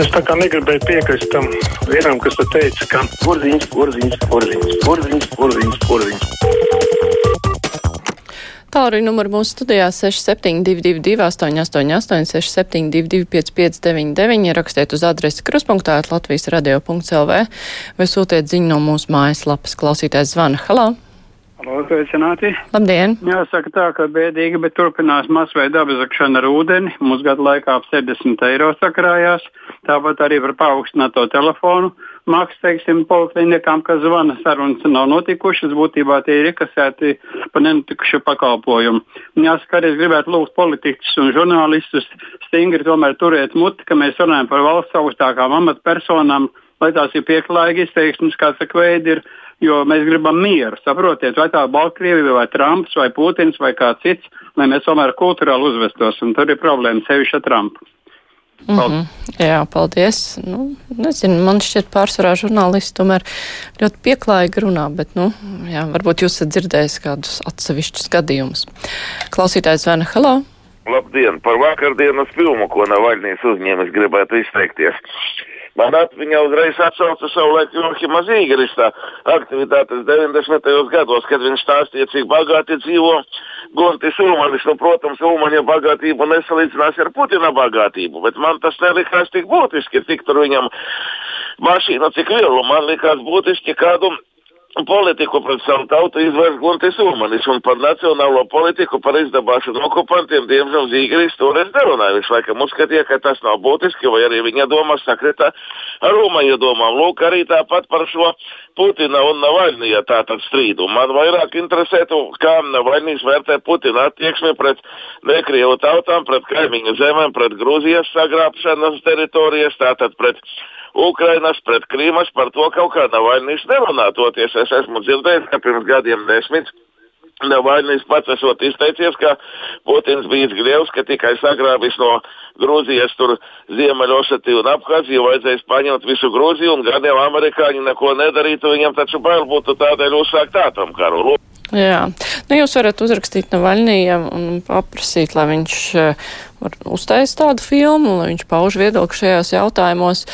Es tā kā negribēju piekrist tam vienam, kas te teica, ka porziņš, porziņš, porziņš, porziņš, porziņš, porziņš. Tālruņa numuru mūsu studijā 6722, 888, 672, 559, rakstiet uz adresi kruspunktā Latvijas radio.lv vai sūtiet ziņu no mūsu mājaslapas klausītājs zvana. Halo! Sveicināti. Labdien! Jāsaka tā, ka bēdīgi, bet turpinās masveida apzakšana ar ūdeni. Mums gadu laikā ap 70 eiro sakrājās. Tāpat arī par paaugstināto telefonu maksu, teiksim, poliklinikām, kas zvana sarunas nav notikušas. Būtībā tie ir iekasēti par nenotikušu pakalpojumu. Jāsaka, arī es gribētu lūgt politiķus un žurnālistus stingri tomēr turēt muti, ka mēs runājam par valsts augstākām amatpersonām, lai tās ir pieklājīgi izteiksmes, kāds veidi ir jo mēs gribam mieru. Saprotiet, vai tā ir Baltkrievija, vai Trumps, vai Putins, vai kāds cits, lai mēs tomēr kultūrāli uzvestos. Un tur ir problēma sevišķi ar Trumpu. Mm -hmm. Jā, paldies. Nu, nezinu, man šķiet pārsvarā žurnālisti tomēr ļoti pieklājīgi runā, bet, nu, jā, varbūt jūs esat dzirdējis kādus atsevišķus gadījumus. Klausītājs Vēna Halo. Labdien! Par vakardienas filmu, ko Navaļnijas uzņēmis, gribētu izteikties. Man atmiņā uzreiz atsauca savulaik Johima Zīgerista aktivitātes 90. gados, kad viņš stāstīja, cik bagāti dzīvo Guntis Ulmanis. Nu, protams, Ulmaņa bagātība nesalīdzinās ar Putina bagātību, bet man tas nelikās tik būtiski, cik tur viņam mašīna, cik vielu. Man likās būtiski kādu politiku pret savu tautu izvērst Guntis Ulmanis un par nacionālo politiku, par izdabāšanu okupantiem, diemžēl Zīgeris toreiz nerunāja. Viņš laikam uzskatīja, ka tas nav būtiski, vai arī viņa domas sakritā ar Ulmaņa domām. Lūk, arī tāpat par šo Putina un Navaļnija tātad strīdu. Man vairāk interesētu, kā Navaļnijas vērtē Putina attieksmi pret nekrievu tautām, pret kaimiņu zemēm, pret Grūzijas sagrābšanas teritorijas, tātad pret Ukrainas pret Krīmas par to kaut kā Navaļnijas nerunā. Toties es esmu dzirdējis, ka pirms gadiem desmit Navaļnijas pats esot izteicies, ka Putins bija izgrievs, ka tikai sagrāvis no Grūzijas tur Ziemeļosetiju un Abhaziju, vajadzēs paņemt visu Grūziju un jau amerikāņi neko nedarītu, viņam taču bail būtu tādēļ uzsākt atomkaru. Jā, nu jūs varat uzrakstīt Navaļnījam un paprasīt, lai viņš var uztaisīt tādu filmu, lai viņš pauž viedokli šajās jautājumos.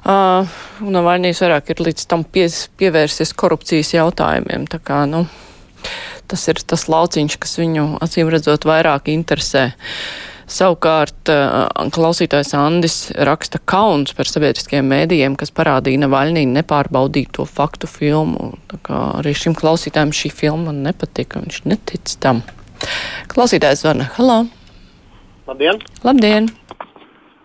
Uh, Navaļnijas vairāk ir līdz tam pies, pievērsies korupcijas jautājumiem. Tā kā, nu, tas ir tas lauciņš, kas viņu acīm redzot vairāk interesē. Savukārt klausītājs Andis raksta kauns par sabiedriskiem mēdījiem, kas parādīja Navaļnī nepārbaudīto faktu filmu. Tā kā arī šim klausītājam šī filma nepatika, viņš netic tam. Klausītājs zvana. Halo! Labdien! Labdien!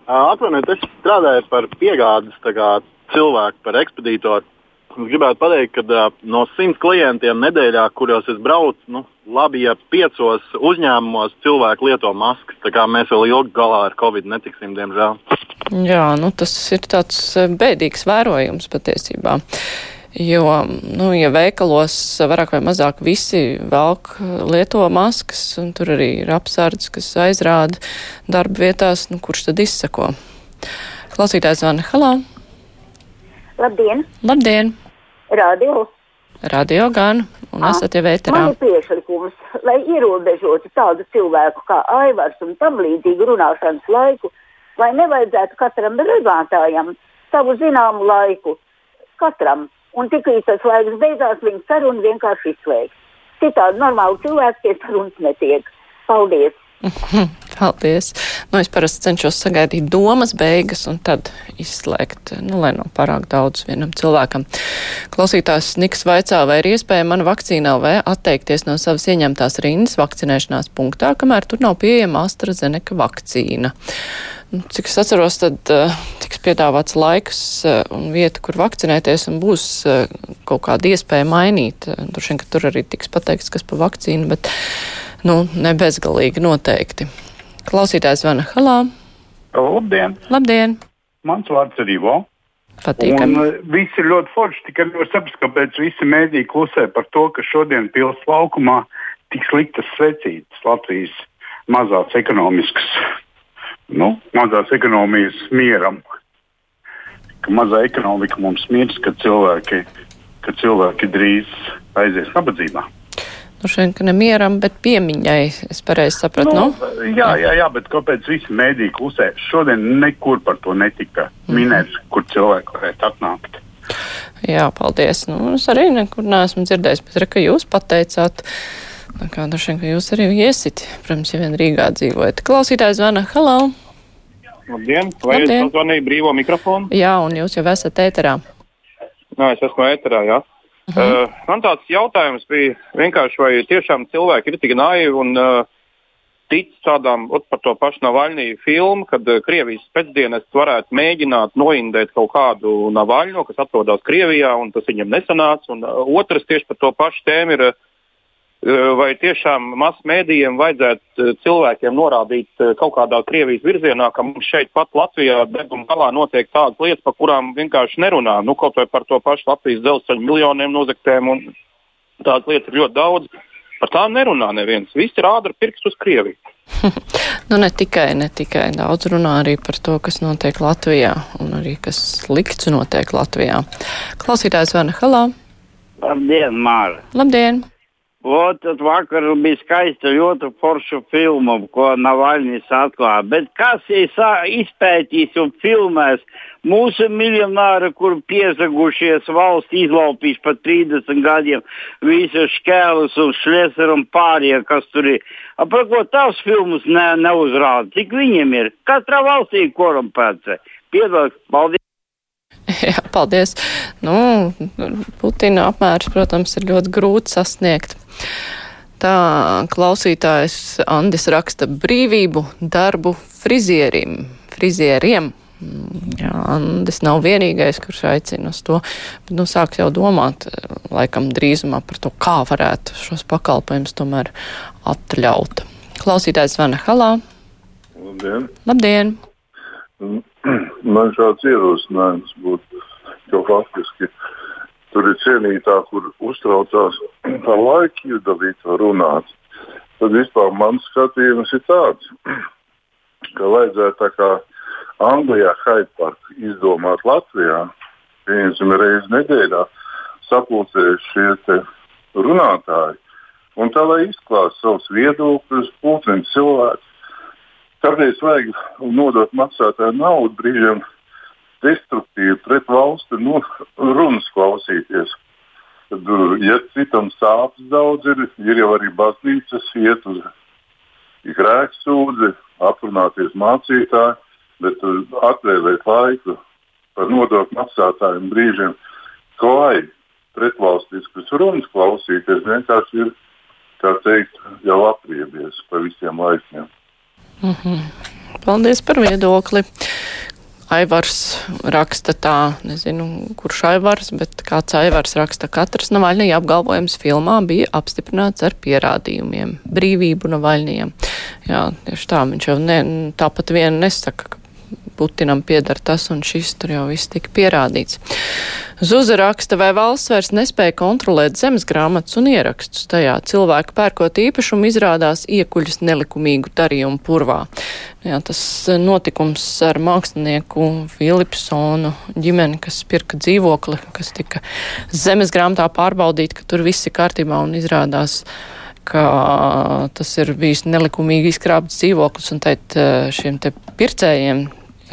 Atvainojiet, es strādāju par piegādes kā, cilvēku, par ekspedītoru. Es gribētu pateikt, ka no simts klientiem nedēļā, kuros es braucu, nu, labi, ja piecos uzņēmumos cilvēki lieto maskas. Tā kā mēs vēl ilgi galā ar covid netiksim, diemžēl. Jā, nu, tas ir tāds bēdīgs vērojums patiesībā. Jo, nu, ja veikalos vairāk vai mazāk visi velk lieto maskas, un tur arī ir apsardz, kas aizrāda darba vietās, nu, kurš tad izsako? Klausītājs zvana Halā. Labdien! Labdien! Radio! Radio gan, un Ah, esat jau Man ēterā. ir priekšlikums, lai ierobežotu tādu cilvēku kā Aivars un tam līdzīgu runāšanas laiku, vai nevajadzētu katram runātājam savu zināmu laiku. Katram. Un tikai tas laiks beidzās, viņa saruna vienkārši izslēgs. Citādi normāli cilvēki pie sarunas netiek. Paldies! Paldies. Nu, es parasti cenšos sagaidīt domas beigas un tad izslēgt, nu, lai nav pārāk daudz vienam cilvēkam. Klausītājs Niks vaicā, vai ir iespēja man vakcīnā vai atteikties no savas ieņemtās rindas vakcinēšanās punktā, kamēr tur nav pieejama AstraZeneca vakcīna. Nu, Cik es atceros, tad uh, tiks piedāvāts laiks uh, un vieta, kur vakcinēties, un būs uh, kaut kāda iespēja mainīt. Uh, Droši vien, ka tur arī tiks pateikts, kas pa vakcīnu, bet nu, ne bezgalīgi noteikti. Klausītājs zvana Halā. Labdien! Labdien! Mans vārds ir Ivo. Patīkami. Un uh, viss ir ļoti forši. Tikai nevar saprast, kāpēc visi mēdīji klusē par to, ka šodien pils laukumā tik sliktas svecītas Latvijas mazās ekonomiskas, nu, mazās ekonomijas mieram. Ka mazā ekonomika mums mirs, ka cilvēki, ka cilvēki drīz aizies nabadzībā. Vien, ka nemieram, bet piemiņai, es pareizi sapratu, nu, nu? Jā, jā, jā, bet kāpēc visi mēdī klusē? Šodien nekur par to netika mm. minēts, kur cilvēki varētu atnākt. Jā, paldies. Nu, es arī nekur neesmu dzirdējis, bet arī jūs pateicāt. Kā droši vien, ka jūs arī iesit, protams, ja vien Rīgā dzīvojat. Klausītājs zvana, halau! Labdien! Vai Labdien. jūs zvanījāt brīvo mikrofonu? Jā, un jūs jau esat ēterā. Jā, es esmu ēterā, jā. Uh -huh. uh, man tāds jautājums bija vienkārši, vai tiešām cilvēki ir tik naivi un uh, tic tādām, par to pašu Navaļņu filmu, kad uh, Krievijas pēcdienas varētu mēģināt noindēt kaut kādu Navaļņu, kas atrodas Krievijā, un tas viņam nesanāca. Un, uh, otrs tieši par to pašu tēmu ir uh, vai tiešām masmēdījiem vajadzētu eh, cilvēkiem norādīt eh, kaut kādā Krievijas virzienā, ka mums šeit pat Latvijā deguna galā notiek tādas lietas, par kurām vienkārši nerunā. Nu, kaut vai par to pašu Latvijas dzelzceļa miljoniem nozaktēm, un tādas lietas ir ļoti daudz. Par tām nerunā neviens. Visi rāda ar pirkstu uz Krieviju. nu, ne tikai, ne tikai daudz runā arī par to, kas notiek Latvijā, un arī kas slikts notiek Latvijā. Klausītājs Vana Halā. Labdien, Māra! Labdien! Ot, vakar bija skaista ļoti forša filma, ko Navaļņīs atklāja. Bet kas izpētīs un filmēs mūsu miljonāri, kur piesagušies valsts izlaupīs par 30 gadiem visu škēlus un šlieseru un pārējie, kas tur ir. Par ko tavs filmas ne, neuzrāda? Cik viņiem ir? Katrā valstī korumpēta. Piedod, paldies! Jā, paldies. Nu, Putina apmērs, protams, ir ļoti grūti sasniegt. Tā klausītājs Andis raksta brīvību darbu frizierim, frizieriem. Jā, Andis nav vienīgais, kurš aicina uz to, bet nu, sāks jau domāt, laikam drīzumā par to, kā varētu šos pakalpojumus tomēr atļaut. Klausītājs Vana Halā. Labdien! Labdien. Man šāds ierosinājums būtu, ka faktiski tur ir cienītā, kur uztraucās par laiku iedalīt vai runāt. Tad vispār mans skatījums ir tāds, ka vajadzētu tā kā Anglijā Hyde Park izdomāt Latvijā, pieņemsim reizi nedēļā, sapulcējuši šie runātāji. Un tā lai izklāst savus viedokļus, pulcēm cilvēku, Kāpēc vajag nodot maksātāju naudu brīžiem destruktīvi pret valsti no runas klausīties? Tad, ja citam sāpes daudz ir, ir jau arī baznīcas iet uz grēksūdzi, aprunāties mācītāji, bet atvēlēt laiku par nodokļu maksātājiem brīžiem klāji pretvalstiskas runas klausīties vienkārši ir, kā teikt, jau apriebies pa visiem laikiem. Mm -hmm. Paldies par viedokli. Aivars raksta tā, nezinu, kurš Aivars, bet kāds Aivars raksta, katrs Navaļnija apgalvojums filmā bija apstiprināts ar pierādījumiem. Brīvību Navaļnijam. Jā, tieši tā, viņš jau ne, tāpat vien nesaka, ka Putinam pieder tas un šis, tur jau viss tika pierādīts. Zuza raksta, vai valsts vairs nespēja kontrolēt zemes grāmatas un ierakstus tajā. Cilvēki pērkot īpašumu izrādās iekuļas nelikumīgu darījumu purvā. Jā, tas notikums ar mākslinieku Filipsonu ģimeni, kas pirka dzīvokli, kas tika zemes grāmatā pārbaudīt, ka tur viss ir kārtībā un izrādās ka tas ir bijis nelikumīgi izkrāpts dzīvoklis, un teikt šiem te pircējiem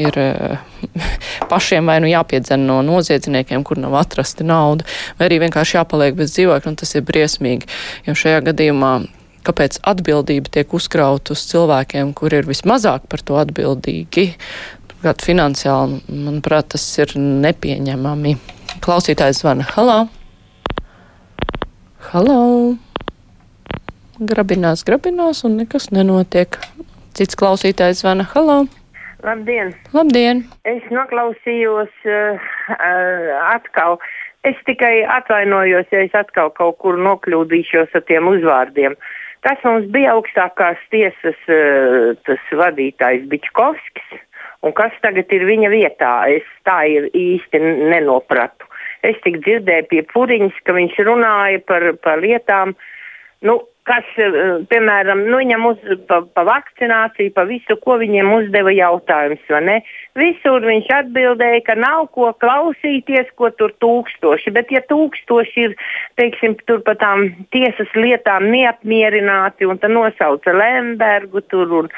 ir eh, pašiem vai nu jāpiedzen no noziedzniekiem, kur nav atrasta nauda, vai arī vienkārši jāpaliek bez dzīvokļa, un tas ir briesmīgi. Jo šajā gadījumā kāpēc atbildība tiek uzkrauta uz cilvēkiem, kur ir vismazāk par to atbildīgi. Turklāt finansiāli, manuprāt, tas ir nepieņemami. Klausītājs zvana. Halo! Halo! Grabinās, grabinās, un nekas nenotiek. Cits klausītājs zvana. Halo! Labdien! Labdien! Es noklausījos uh, uh, atkal. Es tikai atvainojos, ja es atkal kaut kur nokļūdīšos ar tiem uzvārdiem. Tas mums bija augstākās tiesas uh, tas vadītājs Bičkovskis, un kas tagad ir viņa vietā, es tā ir īsti nenopratu. Es tik dzirdēju pie puriņas, ka viņš runāja par, par lietām, Nu, kas, eh, piemēram, nu, viņam uz, pa, pa vakcināciju, pa visu, ko viņiem uzdeva jautājums, vai ne? Visur viņš atbildēja, ka nav ko klausīties, ko tur tūkstoši, bet ja tūkstoši ir, teiksim, tur pa tām tiesas lietām neapmierināti un tad nosauca Lembergu tur un,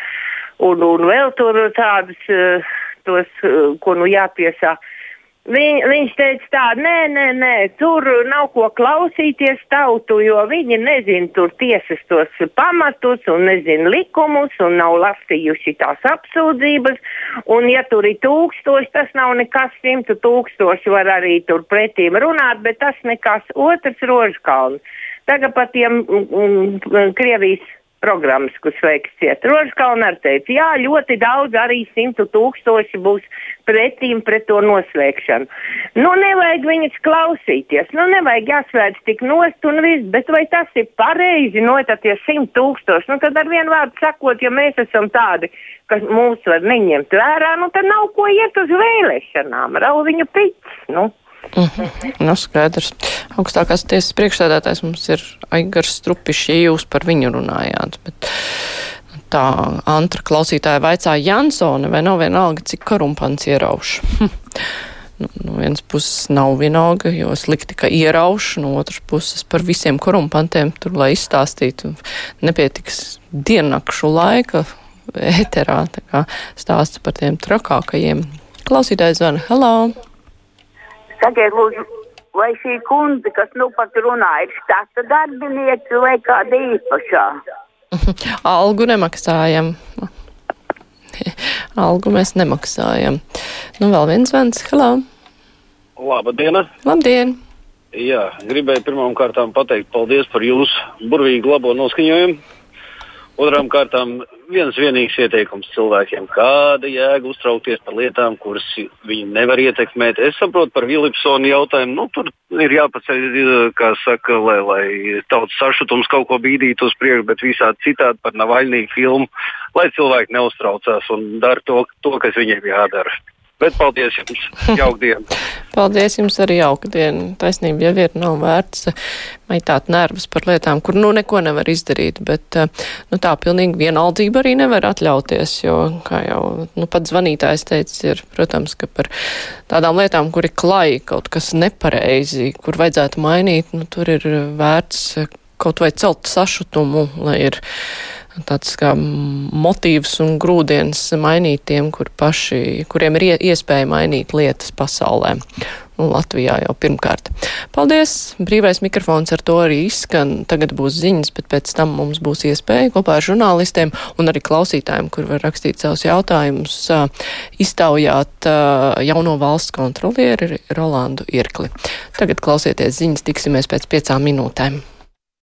un, un vēl tur tādus, eh, tos, eh, ko nu jāpiesā. Viņ, viņš teica, tā, nē, nē, nē, tur nav ko klausīties tautu, jo viņi nezina tur tiesas tos pamatus un nezina likumus un nav lasījuši tās apsūdzības. Un, ja tur ir tūkstoši, tas nav nekas, simtu tūkstoši var arī tur pretīm runāt, bet tas nekas otrs rožkalns. Tagad par tiem mm, mm, Krievijas programmas, kas veiks ciet. Rožkalna arī teica, jā, ļoti daudz, arī simtu tūkstoši būs pretīm pret to noslēgšanu. Nu, nevajag viņas klausīties, nu, nevajag jāsvērt tik nost un viss, bet vai tas ir pareizi, no tad tie simt tūkstoši, nu, tad ar vienu vārdu sakot, ja mēs esam tādi, kas mūs var neņemt vērā, nu, tad nav ko iet uz vēlēšanām, rauviņu pits, nu. Mm -hmm. Nu, skaidrs. Augstākās tiesas priekšsēdētājs mums ir Aigars Strupišs, ja jūs par viņu runājāt. Bet nu, tā antra klausītāja vaicāja Jansone, vai nav vienalga, cik korumpants ierauš. nu, no vienas puses nav vienalga, jo slikti, ka ierauš, no otras puses par visiem korumpantiem tur, lai izstāstītu, nepietiks diennakšu laika ēterā, tā kā stāsta par tiem trakākajiem. Klausītājs zvana, hello! Sakiet, lūdzu, vai šī kundze, kas nu pat runā, ir štata darbiniece vai kāda īpašā? Algu nemaksājam. Algu mēs nemaksājam. Nu, vēl viens zvans. Hello! Labdien! Labdien! Jā, gribēju pirmām kārtām pateikt paldies par jūsu burvīgu labo noskaņojumu. Otrām kārtām viens vienīgs ieteikums cilvēkiem, kāda jēga uztraukties par lietām, kuras viņi nevar ietekmēt. Es saprotu par Vilipsonu jautājumu. Nu, tur ir jāpaceļ, kā saka, lai, lai tautas sašutums kaut ko bīdītu uz priekšu, bet visādi citādi par Navaļnī filmu, lai cilvēki neuztraucās un dara to, to kas viņiem jādara. Bet paldies jums! Jauka diena! paldies jums arī jauka diena! Taisnība jau ir nav vērts maitāt nervus par lietām, kur nu neko nevar izdarīt, bet nu, tā pilnīgi vienaldzība arī nevar atļauties, jo, kā jau nu, pat zvanītājs teica, ir, protams, ka par tādām lietām, kur ir klai kaut kas nepareizi, kur vajadzētu mainīt, nu, tur ir vērts kaut vai celt sašutumu, lai ir tāds kā motīvs un grūdienis mainīt tiem, kur paši, kuriem ir iespēja mainīt lietas pasaulē. Un Latvijā jau pirmkārt. Paldies! Brīvais mikrofons ar to arī izskan. Tagad būs ziņas, bet pēc tam mums būs iespēja kopā ar žurnālistiem un arī klausītājiem, kur var rakstīt savus jautājumus, iztaujāt jauno valsts kontrolieri Rolandu Irkli. Tagad klausieties ziņas, tiksimies pēc piecām minūtēm.